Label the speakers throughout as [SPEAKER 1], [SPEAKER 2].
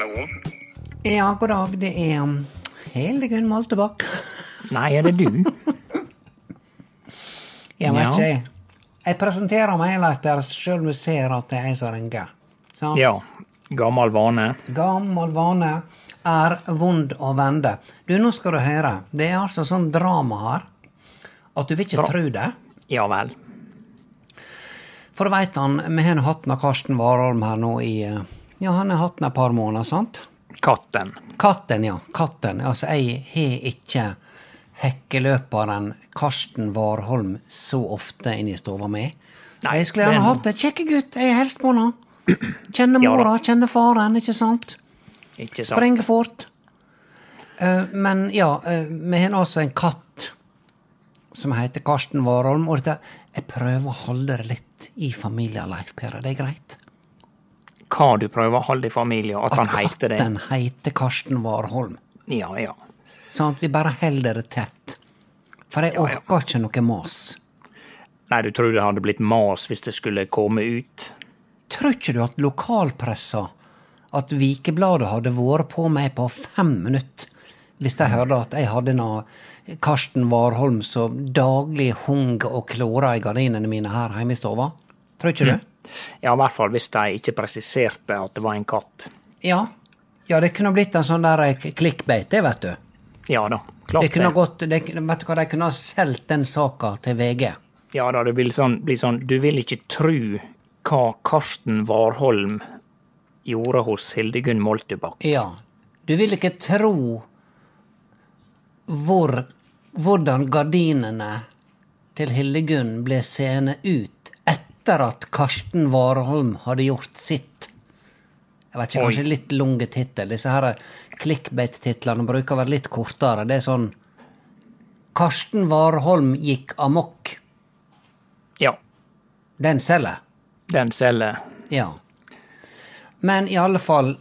[SPEAKER 1] Hallo.
[SPEAKER 2] Ja, god dag. Det er um, Hildegunn Moltebakk.
[SPEAKER 1] Nei, er det du?
[SPEAKER 2] Jeg vet
[SPEAKER 1] Ja.
[SPEAKER 2] ikke, jeg. Jeg presenterer meg, Leif Per, sjøl om du ser at det er jeg som ringer. Sant?
[SPEAKER 1] Ja. Gammel vane.
[SPEAKER 2] Gammel vane er vond å vende. Du, nå skal du høre. Det er altså sånn drama her at du vil ikke
[SPEAKER 1] Bra.
[SPEAKER 2] tro det.
[SPEAKER 1] Ja vel.
[SPEAKER 2] For veit han, vi har hatt Karsten Warholm her nå i eh, Ja, han har hatt den et par måneder, sant?
[SPEAKER 1] Katten.
[SPEAKER 2] Katten, ja. Katten. Altså, jeg har ikke hekkeløperen Karsten Warholm så ofte inn i stova mi. Jeg skulle gjerne hatt en kjekkegutt. Jeg er helst på han. Kjenner
[SPEAKER 1] Ja
[SPEAKER 2] mora, kjenner faren, ikke sant?
[SPEAKER 1] Ikke sant?
[SPEAKER 2] Springer fort. Uh, men ja, uh, vi har altså en katt som heter Karsten Warholm. Og dette, jeg prøver å holde det litt i familien, Leif Per. Er det greit?
[SPEAKER 1] Hva du prøver å holde i familie, at han heter det.
[SPEAKER 2] At katten heter Karsten Warholm.
[SPEAKER 1] Ja, ja.
[SPEAKER 2] Sånn at vi bare holder det tett. For jeg
[SPEAKER 1] Ja, ja.
[SPEAKER 2] orker ikke noe mas.
[SPEAKER 1] Nei, du tror det hadde blitt mas hvis det skulle komme ut?
[SPEAKER 2] Tror ikke du at lokalpressa, at Vikebladet hadde vært på meg på fem minutter hvis de hørte at jeg hadde noe Karsten Warholm som daglig hung og klora i gardinene mine her hjemme i stova? Tror ikke du?
[SPEAKER 1] Ja, i hvert fall hvis de ikke presiserte at det var en katt.
[SPEAKER 2] Ja. Ja, det kunne blitt en sånn der klikkbeite, det, vet du.
[SPEAKER 1] Ja da, klart
[SPEAKER 2] Det kunne
[SPEAKER 1] det.
[SPEAKER 2] gått, det, vet du hva, De kunne ha solgt den saka til VG.
[SPEAKER 1] Ja da, det vil sånn, bli sånn Du vil ikke tru hva Karsten Warholm gjorde hos Hildegunn Moltebakk.
[SPEAKER 2] Ja. Du vil ikke tro hvor, hvordan gardinene til Hildegunn ble seende ut etter at Karsten Warholm hadde gjort sitt. Jeg vet ikke, kanskje
[SPEAKER 1] Oi.
[SPEAKER 2] litt lang tittel. Disse her clickbait-titlene bruker å være litt kortere. Det er sånn Karsten Warholm gikk amok.
[SPEAKER 1] Ja,
[SPEAKER 2] Den selger.
[SPEAKER 1] den selger.
[SPEAKER 2] Ja. Men i alle fall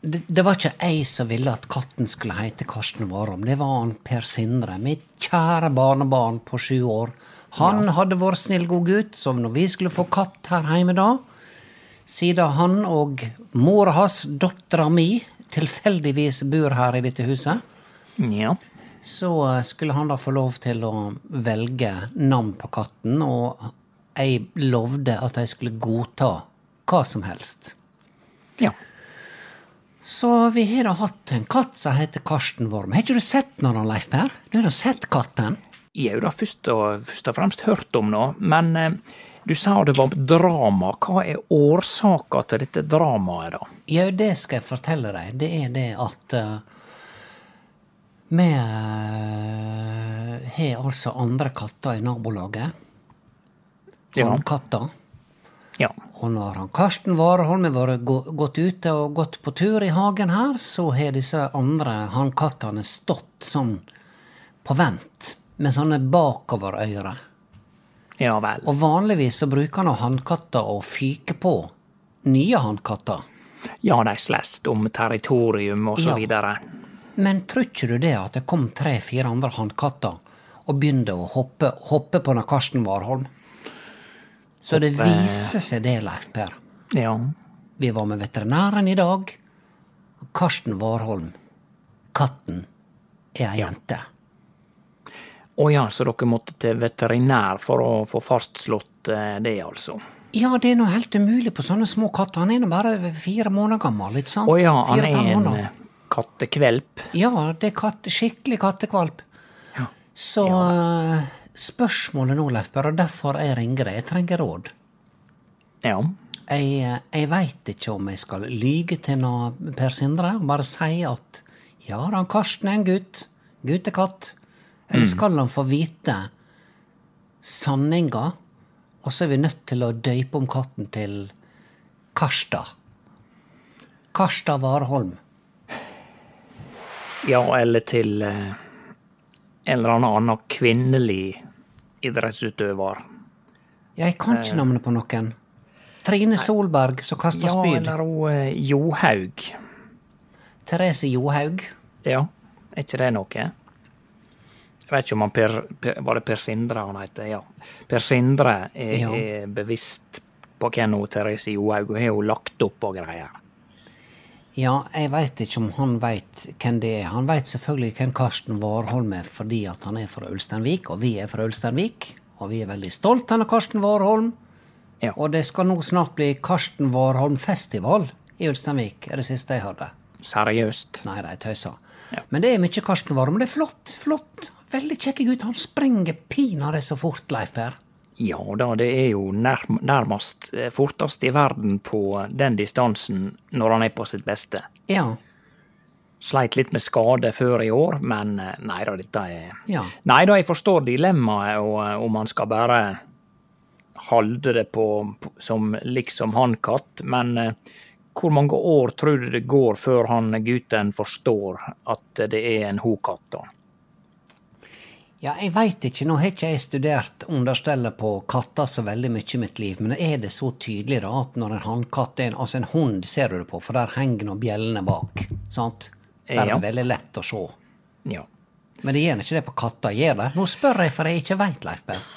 [SPEAKER 2] det, det var ikke jeg som ville at katten skulle hete Karsten Warholm. Det var han Per Sindre, mitt kjære barnebarn på sju år. Han hadde vært snill, god gutt, så når vi skulle få katt her hjemme da, siden han og mora hans, dattera mi, tilfeldigvis bor her i dette huset,
[SPEAKER 1] Ja.
[SPEAKER 2] så eh, skulle han da få lov til å velge navn på katten, og jeg lovde at jeg skulle godta hva som helst.
[SPEAKER 1] ja.
[SPEAKER 2] Så vi har da hatt en katt som heter Karsten Worm. Har ikke du sett den, Leif Per? Du har da sett katten?
[SPEAKER 1] Jeg har jo da først og, først og fremst hørt om nå, men eh, du sa det var drama. Hva er årsaka til dette dramaet, da?
[SPEAKER 2] Ja, det skal jeg fortelle deg. Det er det at eh, Vi uh, har altså andre katter i nabolaget.
[SPEAKER 1] Ja.
[SPEAKER 2] Hannkatter.
[SPEAKER 1] Ja.
[SPEAKER 2] Og når han Karsten Vareholm har vært gå- gått ute og gått på tur i hagen her, så har disse andre hannkattene stått sånn på vent, med sånne bakoverøyre.
[SPEAKER 1] Ja vel.
[SPEAKER 2] Og vanligvis så bruker han hannkatter å fyke på nye hannkatter.
[SPEAKER 1] Ja, de slåss om territorium og så
[SPEAKER 2] Ja.
[SPEAKER 1] videre.
[SPEAKER 2] Men tror ikke du det at det kom tre-fire andre hannkatter og begynte å hoppe, hoppe på når Karsten Warholm? Så det viser seg det, Leif Per.
[SPEAKER 1] Ja.
[SPEAKER 2] Vi var med veterinæren i dag. Karsten Warholm, katten, er ei jente.
[SPEAKER 1] Å ja, så dere måtte til veterinær for å få fastslått eh, det, altså?
[SPEAKER 2] Ja, det er nå helt umulig på sånne små katter. Han er nå bare fire måneder gammel, ikke sant?
[SPEAKER 1] Å ja, han er en
[SPEAKER 2] måneder.
[SPEAKER 1] eh, kattekvelp.
[SPEAKER 2] Ja, det er katt, skikkelig kattekvalp. Så ja. spørsmålet nå, Leif og derfor jeg ringer deg, jeg trenger råd.
[SPEAKER 1] Ja.
[SPEAKER 2] Jeg, eh, jeg veit ikke om jeg skal lyge til nå Per Sindre og bare si at ja, da, Karsten er en gutt. Guttekatt. Eller skal han få vite sanninga, og så er vi nødt til å døype om katten til Karsta. Karsta Warholm.
[SPEAKER 1] ja, eller til eh, en eller annen kvinnelig idrettsutøver.
[SPEAKER 2] Jeg kan ikke navnet på noen. Trine Solberg som kasta
[SPEAKER 1] Ja,
[SPEAKER 2] spyd.
[SPEAKER 1] eller hun eh, Johaug.
[SPEAKER 2] Therese Johaug.
[SPEAKER 1] Ja, er ikke det noe? Jeg vet ikke om han Per, per Var det Per Sindre han heter? Ja. Per Sindre er,
[SPEAKER 2] Ja.
[SPEAKER 1] er bevisst på hvem Therese Johaug har hun lagt opp og greier.
[SPEAKER 2] Ja, jeg veit ikke om han veit hvem det er. Han veit selvfølgelig hvem Karsten Warholm er fordi at han er fra Ulsteinvik, og vi er fra Ulsteinvik. Og vi er veldig stolt av Karsten Warholm.
[SPEAKER 1] Ja.
[SPEAKER 2] Og det skal nå snart bli Karsten Warholm-festival i Ulsteinvik, er det siste jeg hørte.
[SPEAKER 1] Seriøst.
[SPEAKER 2] Nei, de tøyser.
[SPEAKER 1] Ja.
[SPEAKER 2] Men det er mye Karsten Warholm. Det er flott, flott. Veldig kjekke gutt. Han sprenger pinadø så fort, Leif Per.
[SPEAKER 1] Ja da, det er jo nær, nærmest eh, fortest i verden på den distansen når han er på sitt beste.
[SPEAKER 2] Ja.
[SPEAKER 1] Sleit litt med skade før i år, men eh, nei da, dette er
[SPEAKER 2] Ja.
[SPEAKER 1] Nei da, jeg forstår dilemmaet, og eh, om han skal bare holde det på, som liksom hannkatt, men hvor mange år tror du det går før han gutten forstår at det er en hokatt, da?
[SPEAKER 2] Ja, jeg veit ikke. Nå har ikke jeg studert understellet på katter så veldig mye i mitt liv, men er det så tydelig da at når en hannkatt er en Altså, en hund ser du det på, for der henger nå bjellene bak. Sant? Der er det veldig lett å se.
[SPEAKER 1] Ja.
[SPEAKER 2] Men det gjør ikke det på katter, gjør det? Nå spør jeg, for jeg ikke veit, Leif Berr.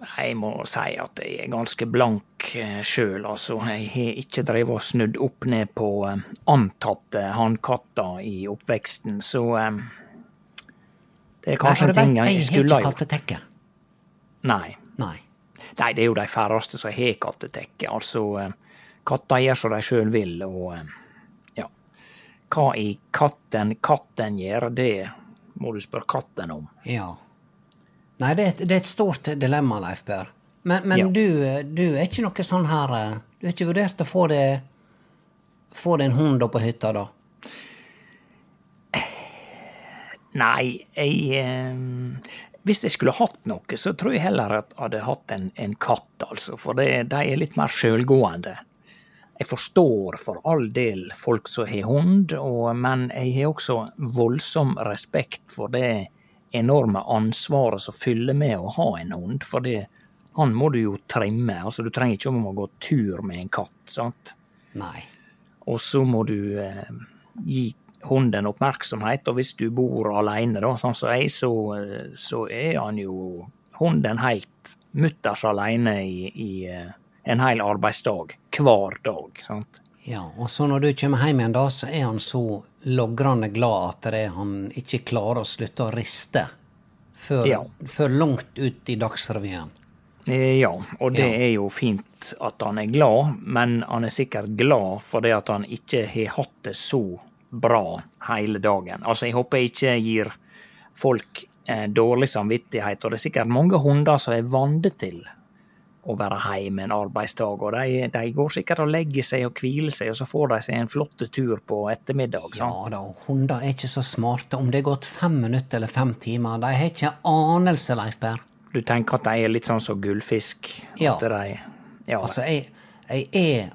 [SPEAKER 1] Jeg må si at jeg er ganske blank sjøl, altså. Jeg har ikke drevet og snudd opp ned på eh, antatte hannkatter i oppveksten, så eh, det er kanskje en ting jeg
[SPEAKER 2] jeg
[SPEAKER 1] skulle
[SPEAKER 2] har
[SPEAKER 1] ha
[SPEAKER 2] ikke
[SPEAKER 1] gjort.
[SPEAKER 2] kattetekke.
[SPEAKER 1] Nei.
[SPEAKER 2] Nei.
[SPEAKER 1] Nei, det er jo de færreste som har kattetekke. Altså, eh, katter gjør som de sjøl vil, og eh, ja. Hva i katten katten gjør, det må du spørre katten om.
[SPEAKER 2] Ja. Nei, det er, et- det er et stort dilemma, Leif Per. Men, men
[SPEAKER 1] Ja.
[SPEAKER 2] du, du er ikke noe sånn her eh, Du har ikke vurdert å få det Få deg en hund opp på hytta, da?
[SPEAKER 1] Nei, jeg eh, Hvis jeg skulle hatt noe, så tror jeg heller at jeg hadde hatt en, en katt, altså. For det, de er litt mer sjølgående. Jeg forstår for all del folk som har hund, og, men jeg har også voldsom respekt for det enorme ansvaret som fyller med å ha en hund. For det, han må du jo trimme. altså Du trenger ikke om å gå tur med en katt. sant?
[SPEAKER 2] Nei.
[SPEAKER 1] Og så må du eh, gi hunden oppmerksomhet, og hvis du bor alene, da, sånn som jeg, så, så er han jo hunden helt mutters alene i, i eh, en hel arbeidsdag. Hver dag. sant?
[SPEAKER 2] Ja, og så når du kommer hjem igjen, da, så er han så logrende glad at det er han ikke klarer å slutte å riste før,
[SPEAKER 1] Ja.
[SPEAKER 2] før langt ut i Dagsrevyen.
[SPEAKER 1] Eh, Ja, og det
[SPEAKER 2] Ja.
[SPEAKER 1] er jo fint at han er glad, men han er sikkert glad fordi at han ikke har hatt det så bra hele dagen. Altså, jeg håper jeg ikke gir folk eh, dårlig samvittighet, og det er sikkert mange hunder som er vant til å være hjemme en arbeidsdag, og de, de går sikkert og legger seg og hviler seg, og så får de seg en flott tur på ettermiddag.
[SPEAKER 2] Ja da, hunder er ikke så smarte. Om det er gått fem minutter eller fem timer, de har ikke anelse, Leif Per.
[SPEAKER 1] Du tenker at de er litt sånn som gullfisk?
[SPEAKER 2] Ja.
[SPEAKER 1] De, ja.
[SPEAKER 2] Altså, jeg, jeg er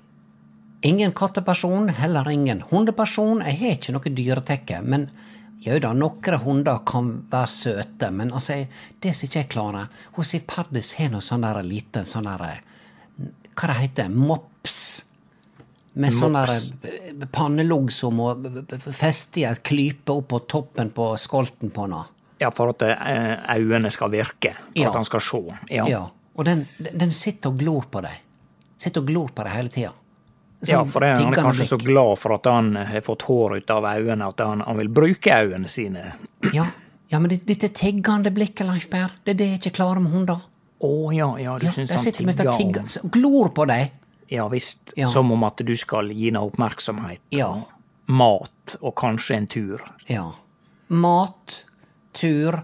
[SPEAKER 2] ingen katteperson, heller ingen hundeperson. Jeg har ikke noe dyretekke. Men jau da, noen hunder kan være søte. Men altså, jeg, det som ikke jeg klarer Hos Perdis har noe sånn der liten sånn der Hva det heter Mops. Med sånn eh, pannelugg som må feste i et klype opp på toppen på skolten på henne.
[SPEAKER 1] ja, for at eh, øynene skal virke, for
[SPEAKER 2] Ja.
[SPEAKER 1] at han skal se. Ja.
[SPEAKER 2] Ja. Og den, den sitter og glor på deg. Sitter og glor på deg hele tida.
[SPEAKER 1] Ja, for det, han er kanskje så glad for at han har fått hår ut av øynene, at han, han vil bruke øynene sine.
[SPEAKER 2] Ja, ja men det- dette tiggende blikket, Leif Per, det er det jeg ikke klarer med hunder.
[SPEAKER 1] Å ja, ja, du
[SPEAKER 2] Ja,
[SPEAKER 1] syns han tigger om
[SPEAKER 2] glor på deg.
[SPEAKER 1] Ja visst,
[SPEAKER 2] Ja.
[SPEAKER 1] som om at du skal gi noe oppmerksomhet.
[SPEAKER 2] Ja.
[SPEAKER 1] Mat, og kanskje en tur.
[SPEAKER 2] Ja. Mat, tur,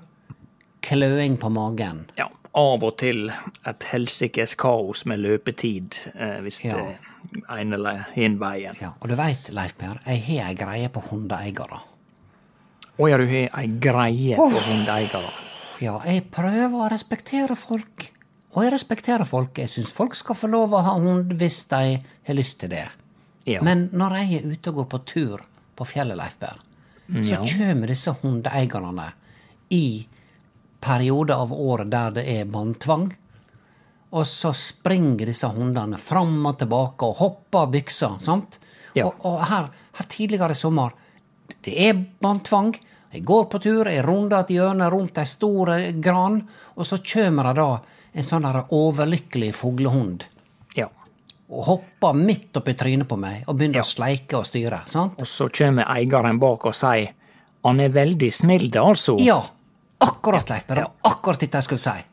[SPEAKER 2] kløing på magen.
[SPEAKER 1] Ja, av og til et helsikes kaos med løpetid, eh, hvis
[SPEAKER 2] Ja.
[SPEAKER 1] det en eller hin veien.
[SPEAKER 2] Ja, og du veit, Leif Per, jeg har ei greie på hundeeiere.
[SPEAKER 1] Å ja, du har ei greie på hundeeiere.
[SPEAKER 2] Ja, jeg prøver å respektere folk. Og jeg respekterer folk. Jeg syns folk skal få lov å ha hund hvis de har lyst til det.
[SPEAKER 1] Ja.
[SPEAKER 2] Men når jeg er ute og går på tur på fjellet, Leif Per, så
[SPEAKER 1] ja.
[SPEAKER 2] kommer disse hundeeierne i perioder av året der det er båndtvang. Og så springer disse hundene fram og tilbake og hopper av byksa. sant?
[SPEAKER 1] Ja.
[SPEAKER 2] Og, og her, her tidligere i sommer, det er båndtvang. Jeg går på tur, jeg runder et hjørne rundt ei stor eh, gran, og så kommer det da en sånn overlykkelig fuglehund
[SPEAKER 1] ja.
[SPEAKER 2] og hopper midt oppi trynet på meg og begynner
[SPEAKER 1] Ja.
[SPEAKER 2] å sleike og styre. sant?
[SPEAKER 1] Og så kommer eieren bak og sier han er veldig snill, det, altså.
[SPEAKER 2] Ja, akkurat, Leif Berre. det Akkurat dette jeg skulle si.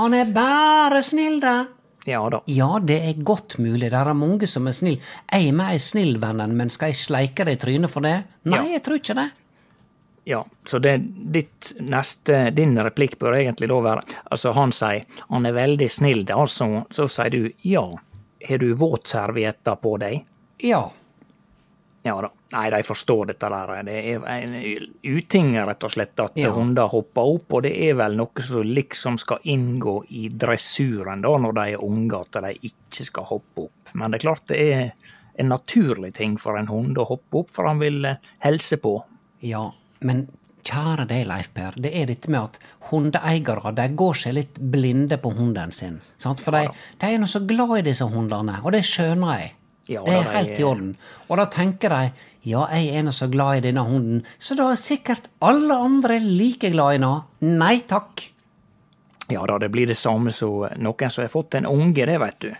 [SPEAKER 2] Han er bare snill, da.
[SPEAKER 1] Ja da.
[SPEAKER 2] Ja, det er godt mulig. Det er mange som er snill. Jeg er mer snill, vennen, men skal jeg sleike deg i trynet for det? Nei,
[SPEAKER 1] Ja.
[SPEAKER 2] jeg tror ikke det.
[SPEAKER 1] Ja, så det ditt neste, din replikk bør egentlig da være Altså, han sier han er veldig snill, altså. Så sier du ja, har du våtservietter på deg?
[SPEAKER 2] Ja.
[SPEAKER 1] Ja da. Nei, de forstår dette der. Det er en uting, rett og slett, at
[SPEAKER 2] Ja.
[SPEAKER 1] hunder hopper opp, og det er vel noe som liksom skal inngå i dressuren da, når de er unge, at de ikke skal hoppe opp. Men det er klart det er en naturlig ting for en hund å hoppe opp, for han vil eh, helse på.
[SPEAKER 2] Ja, men kjære deg, Leif Per, det er dette med at hundeeiere de går seg litt blinde på hunden sin. Sant? For de, de er nå så glad i disse hundene, og det skjønner jeg.
[SPEAKER 1] Ja,
[SPEAKER 2] det er helt i orden. Og da tenker de ja, jeg er nå så glad i denne hunden, så da er sikkert alle andre like glad i henne. Nei takk.
[SPEAKER 1] Ja da, det blir det samme som noen som har fått en unge, det vet du.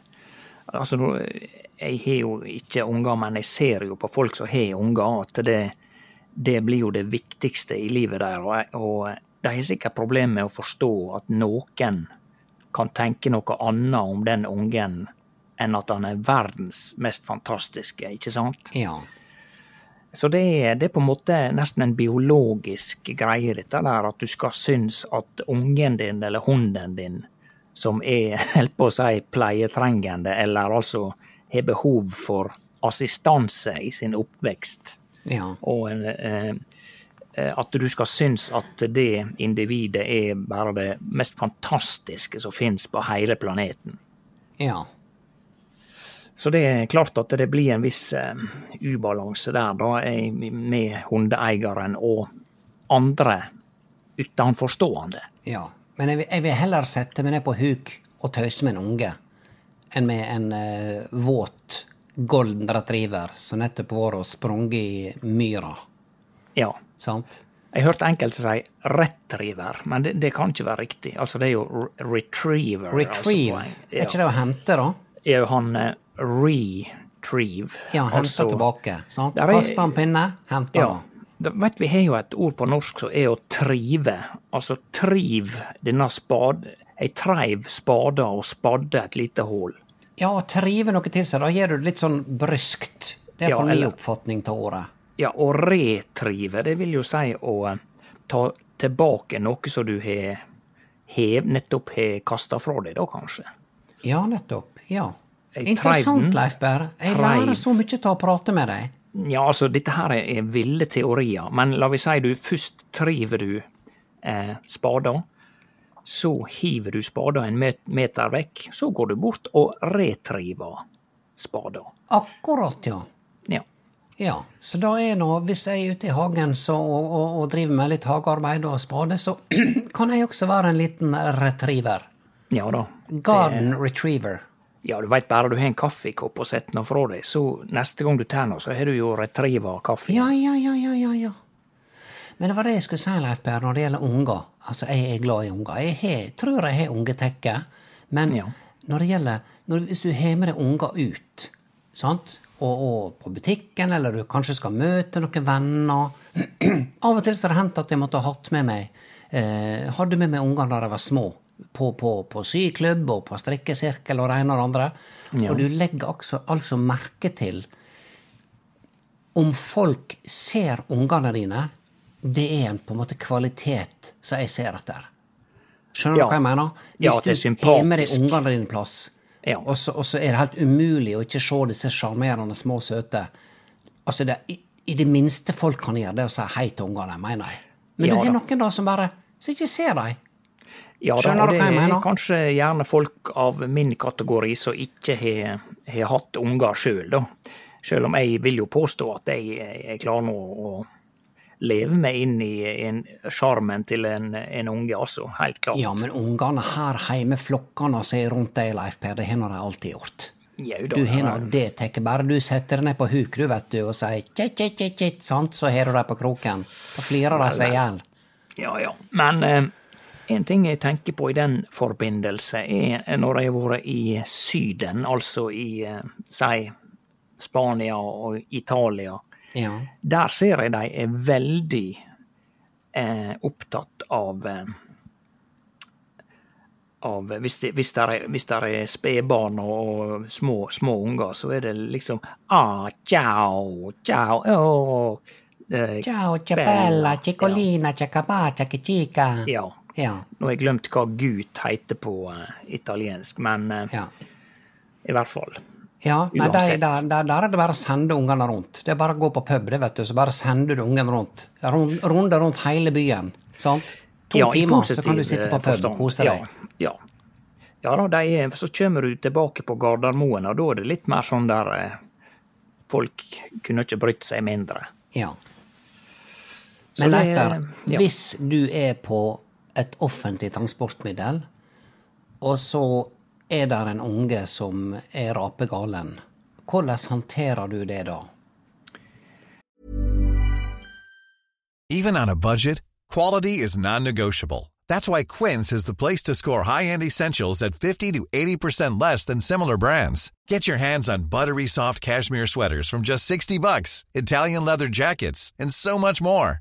[SPEAKER 1] Altså, jeg har jo ikke unger, men jeg ser jo på folk som har unger, at det, det blir jo det viktigste i livet der. Og, jeg- og de har sikkert problemer med å forstå at noen kan tenke noe annet om den ungen enn at han er verdens mest fantastiske, ikke sant?
[SPEAKER 2] Ja.
[SPEAKER 1] Så det er, det er på en måte nesten en biologisk greie, dette der, at du skal synes at ungen din eller hunden din, som er, helt på å si, pleietrengende, eller altså har behov for assistanse i sin oppvekst,
[SPEAKER 2] Ja.
[SPEAKER 1] og en, eh, eh, at du skal synes at det individet er bare det mest fantastiske som finnes på hele planeten.
[SPEAKER 2] Ja.
[SPEAKER 1] Så det er klart at det blir en viss eh, ubalanse der, da, eh, med hundeeieren og andre utenforstående.
[SPEAKER 2] Ja. Men jeg vil, jeg vil heller sette meg ned på huk og tøyse med en unge enn med en uh, våt golden retriever som nettopp har vært og sprunget i myra.
[SPEAKER 1] Ja.
[SPEAKER 2] Sant?
[SPEAKER 1] Jeg hørte enkelte si retriever, men det, det kan ikke være riktig. Altså, det er jo retriever. retriever.
[SPEAKER 2] Retrieve.
[SPEAKER 1] Altså,
[SPEAKER 2] Er ikke det å hente, da?
[SPEAKER 1] Er jo han eh, retrieve.
[SPEAKER 2] Ja, hente
[SPEAKER 1] altså-
[SPEAKER 2] tilbake. Sant? Kaste en pinne, hente
[SPEAKER 1] Ja.
[SPEAKER 2] den.
[SPEAKER 1] Vet vi har jo et ord på norsk som er å trive. Altså triv denne spad... Jeg treiv spada og spadde et lite hull.
[SPEAKER 2] Ja, å trive noe til seg, da gjør du det litt sånn bryskt. Det er
[SPEAKER 1] Ja,
[SPEAKER 2] for min oppfatning av ordet.
[SPEAKER 1] Ja, å retrive, det vil jo si å eh, ta tilbake noe som du har nettopp har kasta fra deg, da kanskje.
[SPEAKER 2] Ja, nettopp. Ja.
[SPEAKER 1] Jeg
[SPEAKER 2] Interessant. Leif Berr. Jeg
[SPEAKER 1] Treiv.
[SPEAKER 2] lærer så mye av å prate med deg.
[SPEAKER 1] Ja, altså, dette her er, ville teorier, men la vi si du først triver du eh, spada, så hiver du spaden en meter vekk, så går du bort og retriver spaden.
[SPEAKER 2] Akkurat, ja.
[SPEAKER 1] Ja.
[SPEAKER 2] Ja, så da er nå, hvis jeg er ute i hagen så, og, og, og driver med litt hagearbeid og spade, så kan jeg også være en liten retriever.
[SPEAKER 1] Ja da.
[SPEAKER 2] Garden retriever.
[SPEAKER 1] Ja, du veit bare du har en kaffekopp og setter den fra deg, så neste gang du tar noe, så har du jo retriva kaffe.
[SPEAKER 2] Ja, ja, ja, ja, ja, ja. Men det var det jeg skulle si, Leif Per, når det gjelder unger. Altså, jeg er glad i unger. Jeg har, tror jeg har ungetekke. Men
[SPEAKER 1] Ja.
[SPEAKER 2] når det gjelder når, Hvis du har med deg unger ut, sant? Og, og på butikken, eller du kanskje skal møte noen venner Av og til så har det hendt at jeg måtte ha hatt med meg eh, Hadde med meg unger da de var små. På, på, på syklubb og på strikkesirkel og det ene og det andre. Og du legger altså, altså merke til om folk ser ungene dine, det er en på en måte kvalitet som jeg ser etter. Skjønner
[SPEAKER 1] Ja.
[SPEAKER 2] du hva jeg mener?
[SPEAKER 1] Ja, det er
[SPEAKER 2] Hvis du har med deg
[SPEAKER 1] sympatisk.
[SPEAKER 2] ungene dine plass,
[SPEAKER 1] Ja.
[SPEAKER 2] og, så, og så er det helt umulig å ikke se disse sjarmerende små søte Altså, det, i, I det minste folk kan gjøre, det er å si hei til ungene, mener jeg. Men
[SPEAKER 1] Ja
[SPEAKER 2] du har noen da som bare som ikke ser dem.
[SPEAKER 1] Ja, da,
[SPEAKER 2] Skjønner du
[SPEAKER 1] det er
[SPEAKER 2] mener?
[SPEAKER 1] kanskje gjerne folk av min kategori som ikke har, har hatt unger sjøl, da. Sjøl om jeg vil jo påstå at jeg, jeg klarer nå å leve meg inn i en sjarmen til en, en unge, altså. Helt klart.
[SPEAKER 2] Ja, men ungene her hjemme, flokkene som er rundt deg, Leif Per, det har nå de alltid gjort.
[SPEAKER 1] Jau da,
[SPEAKER 2] Du har nå det tatt. bare du setter deg ned på huk, du, vet du, og sier kjett, kjett, kjett, sant, så har du dem på kroken. Da flirer de seg i hjel.
[SPEAKER 1] Ja, ja. Men eh, en ting jeg tenker på i den forbindelse, er når jeg har vært i Syden, altså i eh, si Spania og Italia.
[SPEAKER 2] Ja.
[SPEAKER 1] Der ser jeg de er veldig eh, opptatt av eh, av hvis det, hvis der er, hvis er spedbarn og små, små unger, så er det liksom ah, ciao, ciao, oh, eh,
[SPEAKER 2] Ciao,
[SPEAKER 1] bella.
[SPEAKER 2] cicolina, ciacabacia, chica.
[SPEAKER 1] Ja.
[SPEAKER 2] Ja.
[SPEAKER 1] Nå har jeg glemt hva gut heter på uh, italiensk, men uh,
[SPEAKER 2] Ja.
[SPEAKER 1] i hvert fall.
[SPEAKER 2] Ja, nei, der, der, der, der er det bare å sende ungene rundt. Det er bare å gå på pub, det vet du, så bare sender du ungen rundt. Rund, runde rundt hele byen. Sant? To
[SPEAKER 1] Ja,
[SPEAKER 2] timer, så kan du sitte på
[SPEAKER 1] eh,
[SPEAKER 2] pub og kose deg.
[SPEAKER 1] Ja, ja. ja da, de er, så kommer du tilbake på Gardermoen, og da er det litt mer sånn der eh, Folk kunne ikke brydd seg mindre.
[SPEAKER 2] Ja. Men Leif Berr,
[SPEAKER 1] ja.
[SPEAKER 2] hvis du er på et offentlig transportmiddel, og så er der en unge som er rapegalen, hvordan håndterer du det da?
[SPEAKER 3] Even on a budget, quality is non-negotiable. That's why Quince is the place to score high-end essentials at 50 to 80% less than similar brands. Get your hands on buttery soft cashmere sweaters from just 60 bucks, Italian leather jackets, and so much more.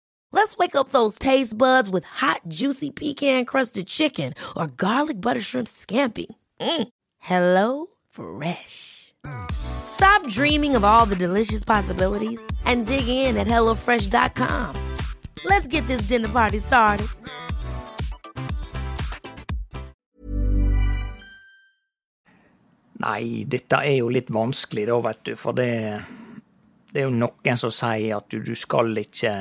[SPEAKER 4] Let's wake up those taste buds with hot, juicy pecan-crusted chicken or garlic butter shrimp scampi. Mm. Hello Fresh. Stop dreaming of all the delicious possibilities and dig in at HelloFresh.com. Let's get this dinner party started.
[SPEAKER 1] Nei, dette er jo litt vanskelig da, vet du, for det, det er jo som sier at du, du skal ikke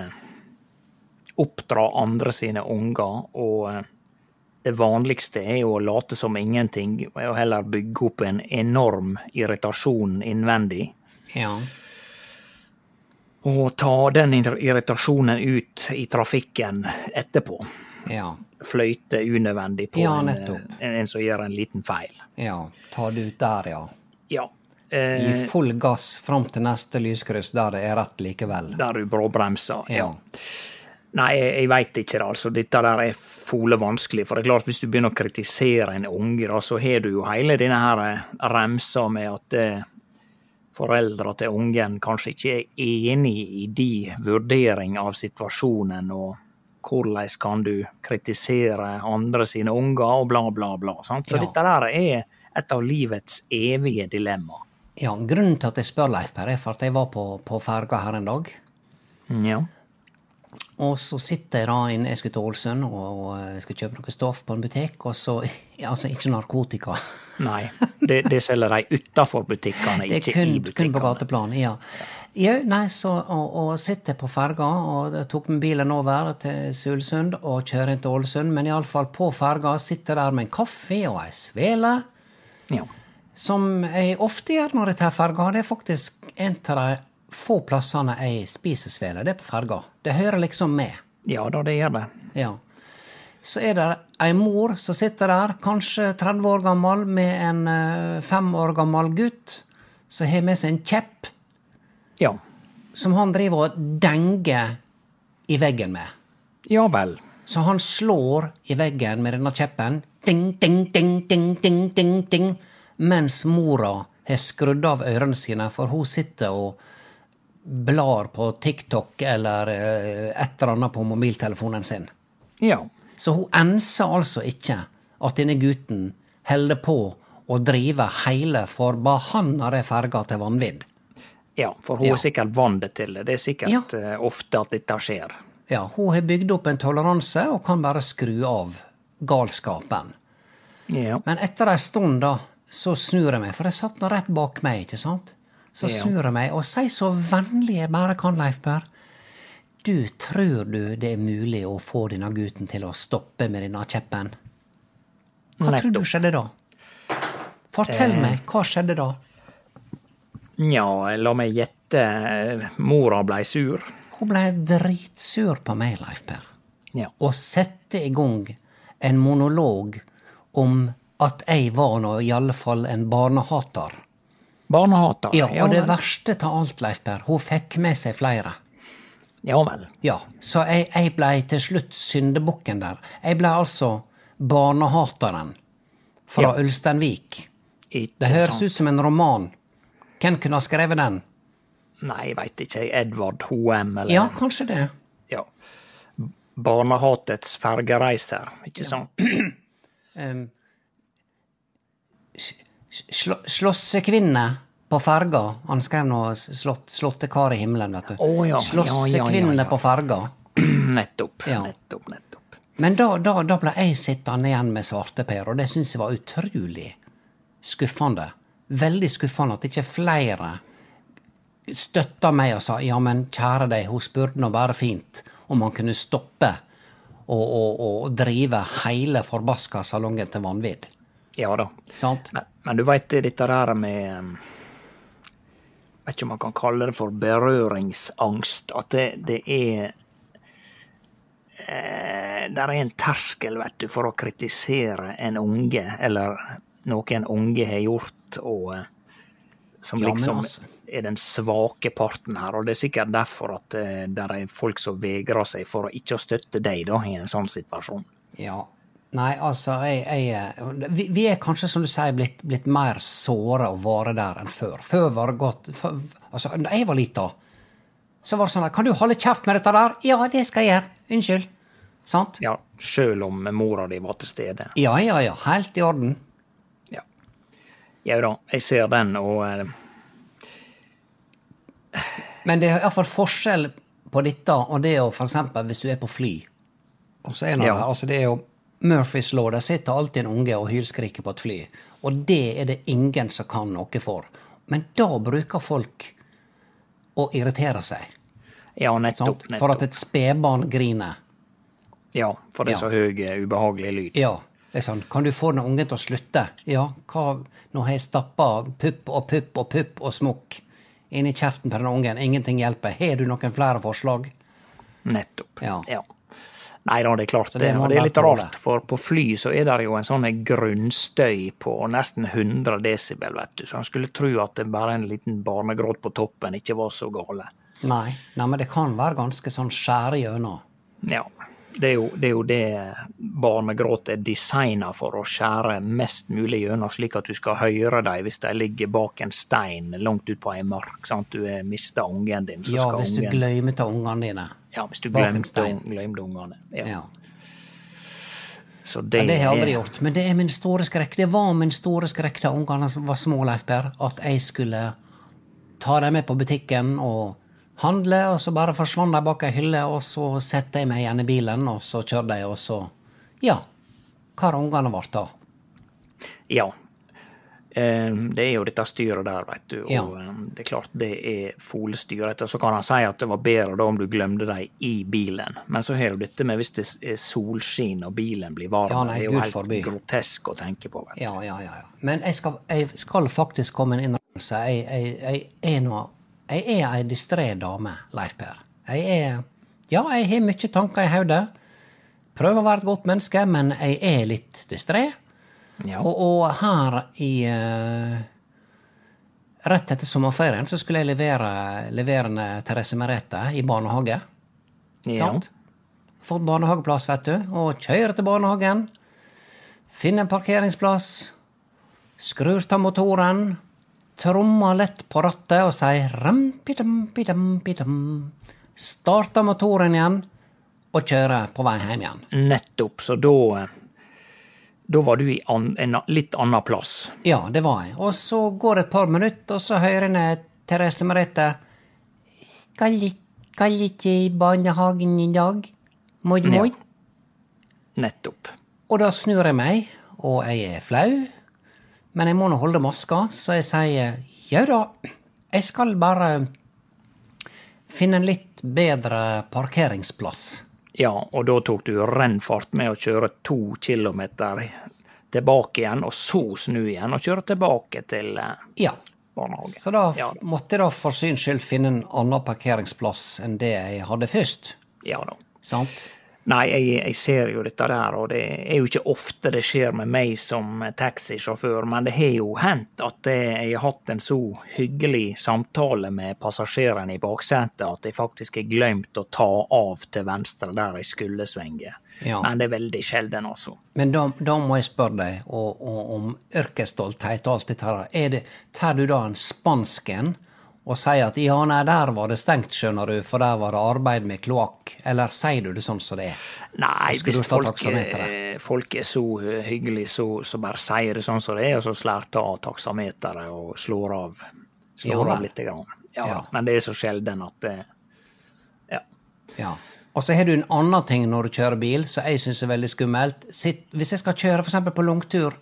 [SPEAKER 1] oppdra andre sine unger, og eh, det vanligste er jo å late som ingenting, og heller bygge opp en enorm irritasjon innvendig.
[SPEAKER 2] Ja.
[SPEAKER 1] Og ta den irritasjonen ut i trafikken etterpå.
[SPEAKER 2] Ja.
[SPEAKER 1] Fløyte unødvendig på
[SPEAKER 2] Ja,
[SPEAKER 1] en, en, som gjør en liten feil.
[SPEAKER 2] Ja. Ta det ut der, ja.
[SPEAKER 1] Ja.
[SPEAKER 2] Gi
[SPEAKER 1] Eh,
[SPEAKER 2] full gass fram til neste lyskryss der det er rett likevel.
[SPEAKER 1] der du bråbremser. Ja.
[SPEAKER 2] Ja.
[SPEAKER 1] Nei, jeg, jeg veit ikke, det, altså. Dette der er fole vanskelig. For det er klart, hvis du begynner å kritisere en unge, da, så har du jo hele denne her eh, remsa med at eh, foreldra til ungen kanskje ikke er enig i de vurdering av situasjonen, og hvordan kan du kritisere andre sine unger, og bla, bla, bla. Sant? Så
[SPEAKER 2] Ja.
[SPEAKER 1] dette der er et av livets evige dilemma.
[SPEAKER 2] Ja, Grunnen til at jeg spør, Leif Per, er for at jeg var på, på ferga her en dag.
[SPEAKER 1] Ja.
[SPEAKER 2] Og så sitter jeg da inne, jeg skulle til Ålesund og, og jeg skulle kjøpe noe stoff på en butikk, og så Altså, ikke narkotika.
[SPEAKER 1] Nei, det, det selger de utafor butikkene,
[SPEAKER 2] Det er
[SPEAKER 1] ikke
[SPEAKER 2] kun,
[SPEAKER 1] i
[SPEAKER 2] kun på gateplan, ja. Jau, nei, så og, og sitter på ferga og tok med bilen over til Sulsund og kjører inn til Ålesund, men iallfall på ferga sitter der med en kaffe og ei svele,
[SPEAKER 1] Ja.
[SPEAKER 2] som jeg ofte gjør når jeg tar ferga. Det er faktisk en av de få plassene jeg spiser svele, det er på ferga. Det hører liksom med.
[SPEAKER 1] ja da, det gjør det.
[SPEAKER 2] Ja. Så er det ei mor som sitter der, kanskje 30 år gammel, med en eh, fem år gammel gutt, som har med seg en kjepp,
[SPEAKER 1] Ja.
[SPEAKER 2] som han driver og denger i veggen med.
[SPEAKER 1] Ja vel.
[SPEAKER 2] Så han slår i veggen med denne kjeppen, ding, ding, ding, ding, ding, ding, ding, mens mora har skrudd av ørene sine, for hun sitter og blar på TikTok eller eh, et eller annet på mobiltelefonen sin.
[SPEAKER 1] Ja.
[SPEAKER 2] Så hun enser altså ikke at denne gutten holder på å drive hele forbannede ferga til vanvidd.
[SPEAKER 1] Ja, for hun
[SPEAKER 2] Ja.
[SPEAKER 1] er sikkert vant til det. Det er sikkert
[SPEAKER 2] Ja.
[SPEAKER 1] eh, ofte at dette skjer.
[SPEAKER 2] Ja, hun har bygd opp en toleranse og kan bare skru av galskapen.
[SPEAKER 1] Ja.
[SPEAKER 2] Men etter ei stund, da, så snur jeg meg, for jeg satt nå rett bak meg, ikke sant? Så snur jeg meg og sier så vennlig jeg bare kan, Leif Per. Du, tror du det er mulig å få denne gutten til å stoppe med denne kjeppen? Hva tror du skjedde da? Fortell meg, hva skjedde da?
[SPEAKER 1] Ja, la meg gjette. eh, Mora blei sur.
[SPEAKER 2] Hun ble dritsur på meg, Leif Per,
[SPEAKER 1] Ja.
[SPEAKER 2] og sette i gang en monolog om at jeg var nå i alle fall en barnehater.
[SPEAKER 1] Barnehater.
[SPEAKER 2] Ja, og det verste av alt, Leif Per, hun fikk med seg flere.
[SPEAKER 1] Ja vel.
[SPEAKER 2] Ja, så jeg, jeg blei til slutt syndebukken der. Jeg blei altså barnehateren fra
[SPEAKER 1] Ja.
[SPEAKER 2] Ulsteinvik.
[SPEAKER 1] Ikke
[SPEAKER 2] Det høres
[SPEAKER 1] sant.
[SPEAKER 2] ut som en roman. Hvem kunne ha skrevet den?
[SPEAKER 1] Nei, jeg veit ikke. Edvard Hoem, eller
[SPEAKER 2] Ja, kanskje det.
[SPEAKER 1] ja. Barnehatets fergereiser, ikke sant?
[SPEAKER 2] Sl Slåssekvinne på ferga. Han skrev nå slott, 'Slåttekar i himmelen', vet du.
[SPEAKER 1] Å, ja.
[SPEAKER 2] Slåssekvinne
[SPEAKER 1] Ja, ja,
[SPEAKER 2] på ferga.
[SPEAKER 1] Nettopp.
[SPEAKER 2] Ja.
[SPEAKER 1] Nettopp, nettopp.
[SPEAKER 2] Men da, da, da ble jeg sittende igjen med svarteper, og det syns jeg var utrolig skuffende. Veldig skuffende at ikke flere støtta meg og sa ja, men kjære deg, hun spurte nå bare fint om han kunne stoppe og, og, og drive hele forbaska salongen til vanvidd.
[SPEAKER 1] Ja da.
[SPEAKER 2] Sant?
[SPEAKER 1] Men, men du veit dette der med Vet ikke om man kan kalle det for berøringsangst. At det, det er det Der er en terskel, vet du, for å kritisere en unge, eller noe en unge har gjort, og eh, som liksom
[SPEAKER 2] altså-
[SPEAKER 1] er den svake parten her. Og det er sikkert derfor at eh, det er folk som vegrer seg for å ikke støtte deg da, i en sånn situasjon.
[SPEAKER 2] Ja. Nei, altså, jeg, jeg vi, vi er kanskje, som du sier, blitt, blitt mer såra og vare der enn før. Før var det godt før, Altså, da jeg var lita, så var det sånn at Kan du holde kjeft med dette der? Ja, det skal jeg gjøre. Unnskyld. Sant?
[SPEAKER 1] Ja, sjøl om mora di var til stede.
[SPEAKER 2] Ja, ja, ja. Helt i orden.
[SPEAKER 1] Ja. Jau da, jeg ser den, og eh,
[SPEAKER 2] Men det er iallfall forskjell på dette og det å eksempel hvis du er på fly. Og så er det,
[SPEAKER 1] Ja.
[SPEAKER 2] altså det er jo Murphys law. Der sitter alltid en unge og hylskriker på et fly. Og det er det ingen som kan noe for. Men da bruker folk å irritere seg.
[SPEAKER 1] Ja, nettopp.
[SPEAKER 2] nettopp. For at et spedbarn griner.
[SPEAKER 1] Ja, for det er
[SPEAKER 2] Ja.
[SPEAKER 1] så høy, eh, ubehagelig lyd.
[SPEAKER 2] Ja. Det er sånn, Kan du få den ungen til å slutte? Ja, hva Nå har jeg stappa pupp og pupp og pupp og smokk inn i kjeften på den ungen. Ingenting hjelper. Har du noen flere forslag?
[SPEAKER 1] Nettopp.
[SPEAKER 2] Ja.
[SPEAKER 1] Nei da, det er klart det.
[SPEAKER 2] det
[SPEAKER 1] Og det er litt rart, for på fly så er det jo en sånn grunnstøy på nesten 100 desibel, vet du. Så han skulle tro at det bare en liten barnegråt på toppen ikke var så gale.
[SPEAKER 2] Nei, nei, men det kan være ganske sånn skjære gjennom.
[SPEAKER 1] Ja. Det er, jo, det er jo det barnegråt er designa for, å skjære mest mulig gjennom, slik at du skal høre dem hvis de ligger bak en stein langt ut på ei mark. Sant? Du har mista ungen din. Så
[SPEAKER 2] Ja,
[SPEAKER 1] skal
[SPEAKER 2] hvis du
[SPEAKER 1] ungen,
[SPEAKER 2] glemmer til ungene dine.
[SPEAKER 1] ja, hvis du glemte, glemte ungene. Ja.
[SPEAKER 2] Ja.
[SPEAKER 1] Så det,
[SPEAKER 2] Ja, det har jeg aldri gjort. Men det er min store skrekk. Det var min store skrekk da ungene var små, Leif Per, at jeg skulle ta dem med på butikken og handle, og så bare forsvant de bak ei hylle, og så satte jeg meg igjen i bilen, og så kjørte jeg, og så Ja. Hva har ungene vært da?
[SPEAKER 1] Ja. Eh, Det er jo dette styret der, vet du. Og
[SPEAKER 2] Ja.
[SPEAKER 1] eh, det er klart det er folstyret. Så kan han si at det var bedre da om du glemte dem i bilen. Men så har du dette med hvis det er solskinn og bilen blir varm.
[SPEAKER 2] Ja,
[SPEAKER 1] det er jo helt
[SPEAKER 2] forbi.
[SPEAKER 1] grotesk å tenke på. Vet du.
[SPEAKER 2] Ja, ja, ja. ja. Men jeg skal, jeg skal faktisk komme med en innrømmelse. Jeg, jeg, jeg er nå Jeg er ei distré dame, Leif Per. Jeg er Ja, jeg har mye tanker i hodet. Prøver å være et godt menneske, men jeg er litt distré.
[SPEAKER 1] Ja.
[SPEAKER 2] Og, og her i uh, Rett etter sommerferien så skulle jeg levere, leverende Therese Merete i barnehage.
[SPEAKER 1] ja.
[SPEAKER 2] Sant? Fått barnehageplass, vet du, og kjører til barnehagen. Finner en parkeringsplass. Skrur av motoren. Trommer lett på rattet og sier rampi-dampi-dampi-dam. Starter motoren igjen og kjører på vei hjem igjen.
[SPEAKER 1] Nettopp. Så da Da var du i an, en litt annen plass.
[SPEAKER 2] Ja, det var jeg. Og så går det et par minutter, og så hører jeg Therese Merete Skal ikke- i barnehagen i dag? Moi, moi.
[SPEAKER 1] Nettopp.
[SPEAKER 2] Og da snur jeg meg, og jeg er flau. Men jeg må nå holde maska, så jeg sier ja da, jeg skal bare finne en litt bedre parkeringsplass.
[SPEAKER 1] Ja, og da tok du rennfart med å kjøre to kilometer tilbake igjen, og så snu igjen og kjøre tilbake til eh,
[SPEAKER 2] Ja.
[SPEAKER 1] barnehagen.
[SPEAKER 2] Så da
[SPEAKER 1] Ja,
[SPEAKER 2] måtte jeg da for syns skyld finne en annen parkeringsplass enn det jeg hadde først.
[SPEAKER 1] ja da.
[SPEAKER 2] Sant?
[SPEAKER 1] Nei, jeg, jeg ser jo dette der, og det er jo ikke ofte det skjer med meg som taxisjåfør, men det har jo hendt at jeg har hatt en så hyggelig samtale med passasjeren i baksetet at jeg faktisk har glemt å ta av til venstre der jeg skulle svinge.
[SPEAKER 2] Ja.
[SPEAKER 1] Men det er veldig sjelden, altså.
[SPEAKER 2] Men da, da må jeg spørre deg og, og, om yrkesstolthet og alt dette her. Er det, tar du da en spansken og sier at ja, nei, der var det stengt, skjønner du, for der var det arbeid med kloakk, eller sier du det sånn som det er?
[SPEAKER 1] Nei, hvis folk, folk er så hyggelige, så, så bare sier det sånn som det er, og så slår ta taksameteret og slår av, slår
[SPEAKER 2] Ja,
[SPEAKER 1] av litt. grann. Ja,
[SPEAKER 2] Ja.
[SPEAKER 1] Men det er så sjelden at det Ja.
[SPEAKER 2] Ja. Og så har du en annen ting når du kjører bil, som jeg syns er veldig skummelt. Sitt, hvis jeg skal kjøre f.eks. på langtur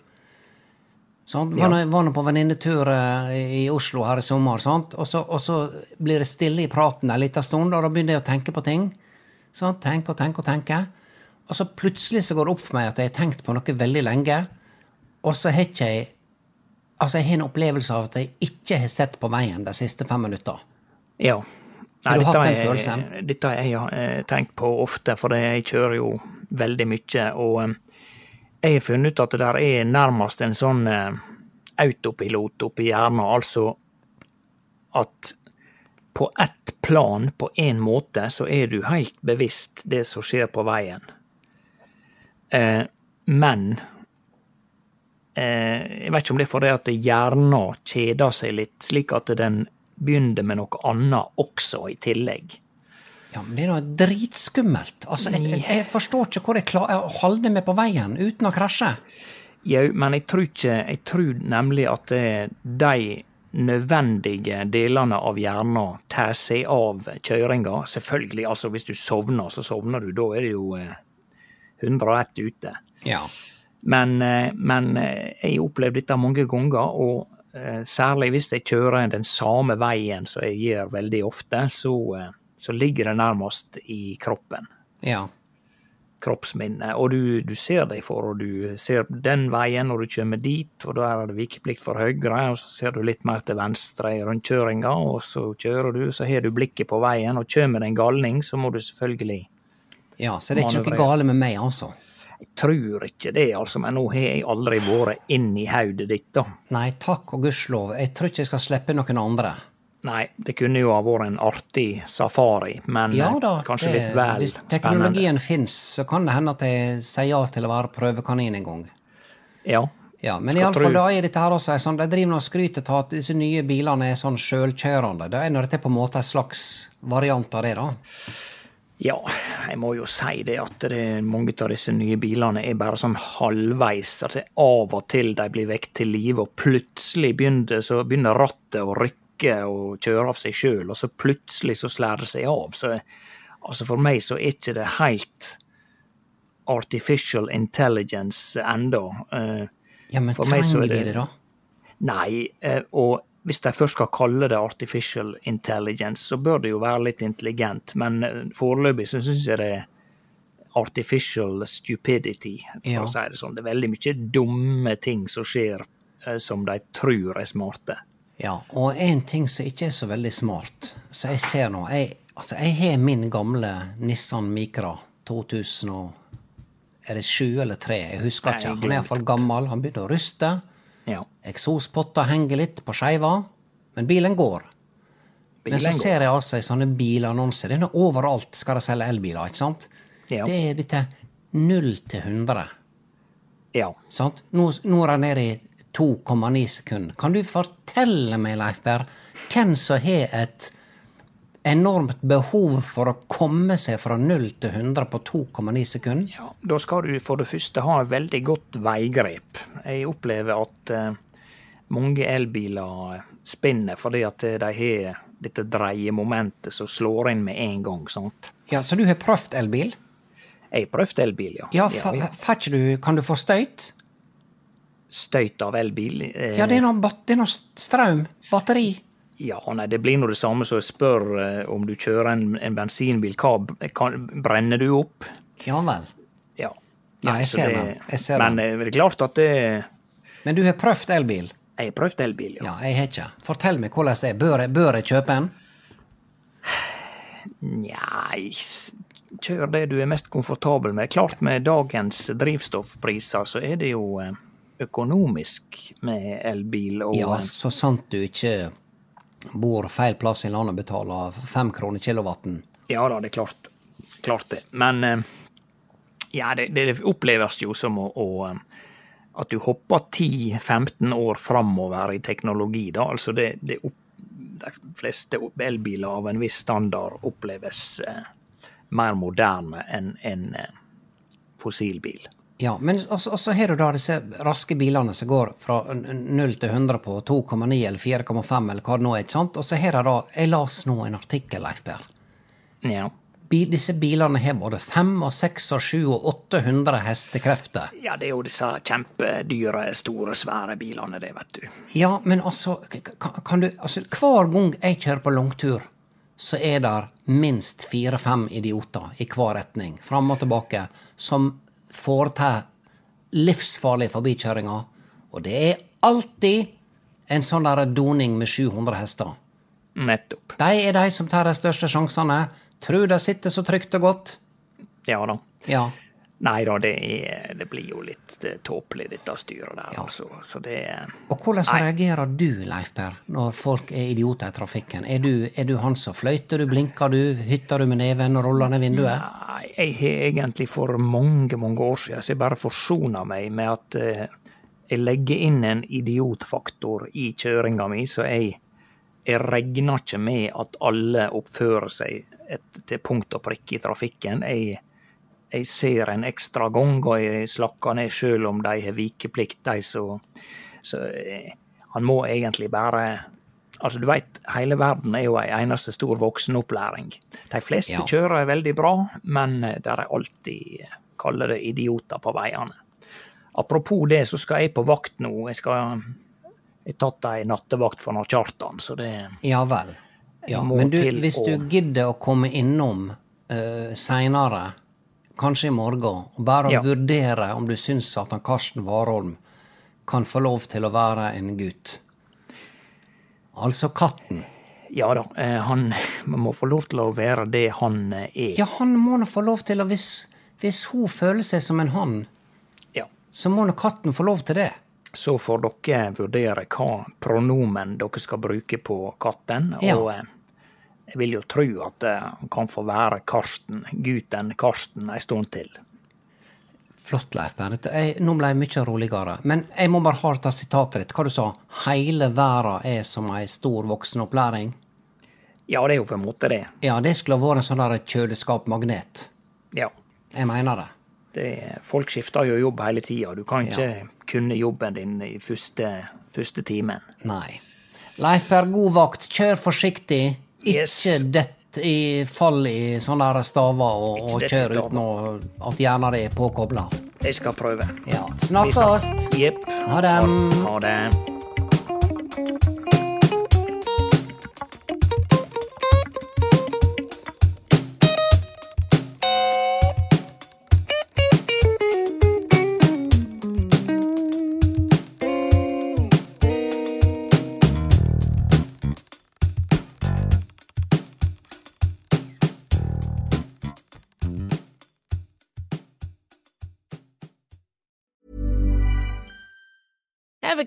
[SPEAKER 2] sånn, Var nå- var nå på venninnetur eh, i Oslo her i sommer? Og, så, og så blir det stille i praten en liten stund, og da begynner jeg å tenke på ting. Sånn, tenke og tenke og tenke. Og så plutselig så går det opp for meg at jeg har tenkt på noe veldig lenge, og så har ikke jeg Altså, jeg har en opplevelse av at jeg ikke har sett på veien de siste fem minutter.
[SPEAKER 1] ja.
[SPEAKER 2] Har du hatt den
[SPEAKER 1] er-
[SPEAKER 2] følelsen?
[SPEAKER 1] Dette har jeg eh, tenkt på ofte, for jeg kjører jo veldig mye. Og eh, jeg har funnet ut at det der er nærmest en sånn eh, autopilot oppi hjernen. Altså at på ett plan, på én måte, så er du helt bevisst det som skjer på veien. Eh, men eh, jeg vet ikke om det er fordi at hjernen kjeder seg litt, slik at den begynner med noe annet også i tillegg.
[SPEAKER 2] Ja, men det er noe dritskummelt. Altså, jeg, jeg, forstår ikke hvor jeg klarer å holde meg på veien uten å krasje.
[SPEAKER 1] Jau, men jeg tror ikke Jeg tror nemlig at eh, de nødvendige delene av hjernen tar seg av kjøringa. Selvfølgelig, altså hvis du sovner, så sovner du. Da er det jo eh, 101 ute.
[SPEAKER 2] Ja.
[SPEAKER 1] Men, eh, men eh, jeg har opplevd dette mange ganger, og eh, særlig hvis jeg kjører den samme veien som jeg gjør veldig ofte, så, eh, så ligger det nærmest i kroppen.
[SPEAKER 2] Ja.
[SPEAKER 1] Kroppsminne. Og du, du ser deg for, og du ser den veien når du kommer dit, og da er det vikeplikt for høyre, og så ser du litt mer til venstre i rundkjøringa, og så kjører du, så har du blikket på veien, og kommer det en galning, så må du selvfølgelig
[SPEAKER 2] ja. Så det er ikke noe gale med meg, altså.
[SPEAKER 1] Jeg tror ikke det, altså, men nå har jeg aldri vært inn i hodet ditt, da.
[SPEAKER 2] Nei, takk og gudskjelov. Jeg tror ikke jeg skal slippe noen andre.
[SPEAKER 1] Nei, det kunne jo ha vært en artig safari, men
[SPEAKER 2] Ja
[SPEAKER 1] eh,
[SPEAKER 2] da,
[SPEAKER 1] kanskje
[SPEAKER 2] det-
[SPEAKER 1] litt vel
[SPEAKER 2] hvis teknologien fins, så kan det hende at jeg sier ja til å være prøvekanin en gang.
[SPEAKER 1] Ja.
[SPEAKER 2] Ja, Men iallfall da er dette her også sånn, de driver og skryter av at disse nye bilene er sånn sjølkjørende. Det er dette på en måte en slags variant av det, da.
[SPEAKER 1] Ja, jeg må jo si det at det, mange av disse nye bilene er bare sånn halvveis. At det av og til de blir vekket til live, og plutselig begynner, så begynner rattet å rykke og kjøre av seg sjøl, og så plutselig så slår det seg av. Så altså for meg så er ikke det helt artificial intelligence enda. Eh,
[SPEAKER 2] Ja, men
[SPEAKER 1] For meg så
[SPEAKER 2] trenger
[SPEAKER 1] er det-
[SPEAKER 2] det, da?
[SPEAKER 1] Nei, eh, og hvis de først skal kalle det artificial intelligence, så bør det jo være litt intelligent, men eh, foreløpig så syns jeg det er artificial stupidity, for
[SPEAKER 2] Ja.
[SPEAKER 1] å si det sånn. Det er veldig mye dumme ting som skjer som de tror er smarte.
[SPEAKER 2] Ja, og en ting som ikke er så veldig smart, så jeg ser nå Jeg, altså, jeg har min gamle Nissan Micra 2000 og Er det sju eller tre? Jeg husker ikke. Han er iallfall gammel. Han begynner å ruste.
[SPEAKER 1] Ja.
[SPEAKER 2] Eksospotta henger litt på skeiva. Men bilen går. Men så
[SPEAKER 1] går.
[SPEAKER 2] ser jeg altså i sånne bilannonser. Det er overalt skal de selge elbiler, ikke sant?
[SPEAKER 1] Ja.
[SPEAKER 2] Det er dette null til 100.
[SPEAKER 1] ja.
[SPEAKER 2] Sant? Nå, nå er det nede i 2,9 sekunder. Kan du fortelle meg, Leif Berr, hvem som har et enormt behov for å komme seg fra 0 til 100 på 2,9 sekunder?
[SPEAKER 1] Ja, Da skal du for det første ha et veldig godt veigrep. Jeg opplever at eh, mange elbiler spinner fordi at de har dette dreiemomentet som slår inn med en gang. sant?
[SPEAKER 2] Ja, Så du har prøvd elbil?
[SPEAKER 1] Jeg har prøvd elbil, ja.
[SPEAKER 2] Ja, ja, ikke du, Kan du få støyt?
[SPEAKER 1] Støyt av elbil. eh,
[SPEAKER 2] Ja, det er noe, det er noe strøm. Batteri.
[SPEAKER 1] Ja, nei, det blir nå det samme som jeg spør eh, om du kjører en, en bensinbil. Hva kan, brenner du opp?
[SPEAKER 2] Ja vel.
[SPEAKER 1] Ja.
[SPEAKER 2] Ja, jeg ser
[SPEAKER 1] det-
[SPEAKER 2] Jeg ser
[SPEAKER 1] Men
[SPEAKER 2] den.
[SPEAKER 1] Men det er klart at det
[SPEAKER 2] Men du har prøvd elbil?
[SPEAKER 1] Jeg har prøvd elbil, ja.
[SPEAKER 2] Ja, jeg har ikke. Fortell meg hvordan det er. Bør jeg, bør jeg kjøpe en?
[SPEAKER 1] Nei, kjør det du er mest komfortabel med. Klart med dagens drivstoffpriser så er det jo eh, økonomisk med elbil. Og
[SPEAKER 2] Ja, så sant du ikke bor feil plass i landet og betaler fem kroner kilowatten.
[SPEAKER 1] ja da, det er klart, klart det. Men eh, ja, det, det oppleves jo som å, å eh, at du hopper 10-15 år framover i teknologi, da. Altså det, det opp, de fleste elbiler av en viss standard oppleves eh, mer moderne enn en, eh, fossilbil.
[SPEAKER 2] Ja, men også har du da disse raske bilene som går fra n- n- 0 til 100 på 2,9 eller 4,5 eller hva det nå er, ikke sant? Og så har de da Jeg las nå en artikkel, Leif Per.
[SPEAKER 1] Ja.
[SPEAKER 2] Disse bilene har både 5 og 6 og 7 og 800 hestekrefter.
[SPEAKER 1] Ja, det er jo disse kjempedyre, store, svære bilene, det, vet du.
[SPEAKER 2] Ja, men altså, kan du Altså, hver gang jeg kjører på langtur, så er det minst fire-fem idioter i hver retning, fram og tilbake, som foretar livsfarlige forbikjøringer. Og det er alltid en sånn der doning med 700 hester.
[SPEAKER 1] Nettopp.
[SPEAKER 2] De er de som tar de største sjansene. Tror de sitter så trygt og godt.
[SPEAKER 1] Ja da.
[SPEAKER 2] Ja.
[SPEAKER 1] Nei da, det, er, det blir jo litt tåpelig, dette styret der, altså. Så det
[SPEAKER 2] Og hvordan reagerer du, Leif Per, når folk er idioter i trafikken? Er du, er du han som fløyter, du blinker, du hytter du med neven og ruller ned vinduet?
[SPEAKER 1] Nei, jeg har egentlig for mange, mange år siden så jeg bare forsona meg med at eh, jeg legger inn en idiotfaktor i kjøringa mi, så jeg, jeg regner ikke med at alle oppfører seg et, til punkt og prikke i trafikken. Jeg, jeg ser en ekstra gang, og jeg slakker ned sjøl om de har vikeplikt, de så, så eh, han må egentlig bare Altså, du veit, hele verden er jo ei eneste stor voksenopplæring. De fleste
[SPEAKER 2] Ja.
[SPEAKER 1] kjører veldig bra, men der er alltid, eh, kaller det idioter på veiene. Apropos det, så skal jeg på vakt nå. Jeg skal Jeg har tatt ei nattevakt for Kjartan, så det
[SPEAKER 2] Ja vel. Ja, men du, hvis du gidder å komme innom uh, seinere, kanskje i morgen, og bare
[SPEAKER 1] Ja.
[SPEAKER 2] vurdere om du syns at han Karsten Warholm kan få lov til å være en gutt. Altså katten.
[SPEAKER 1] Ja da, eh, han må få lov til å være det han eh, er.
[SPEAKER 2] Ja, han må nå få lov til å Hvis, hvis hun føler seg som en hann,
[SPEAKER 1] Ja.
[SPEAKER 2] så må nå katten få lov til det.
[SPEAKER 1] Så får dere vurdere hva pronomen dere skal bruke på katten. Og eh, jeg vil jo tro at eh, han kan få være Karsten, gutten Karsten, ei stund til.
[SPEAKER 2] Flott, Leif Bernt. Nå ble jeg mye roligere. Men jeg må bare ha dette sitatet ditt. Hva du sa Hele verden er som ei stor voksenopplæring?
[SPEAKER 1] Ja, det er jo på en måte det.
[SPEAKER 2] Ja, det skulle ha vært en sånn der kjøleskapmagnet.
[SPEAKER 1] Ja.
[SPEAKER 2] Jeg mener det.
[SPEAKER 1] det folk skifter jo jobb hele tida. Du kan ikke kunne jobben din i første, første timen.
[SPEAKER 2] Nei. Leif Per, god vakt. Kjør forsiktig. Ikke
[SPEAKER 1] Yes.
[SPEAKER 2] dett i fall i sånne staver, og, og kjør uten at hjernen er påkobla.
[SPEAKER 1] Jeg skal prøve.
[SPEAKER 2] Ja. Snakkes!
[SPEAKER 1] Jepp.
[SPEAKER 2] Ha det.
[SPEAKER 1] Ha, ha det.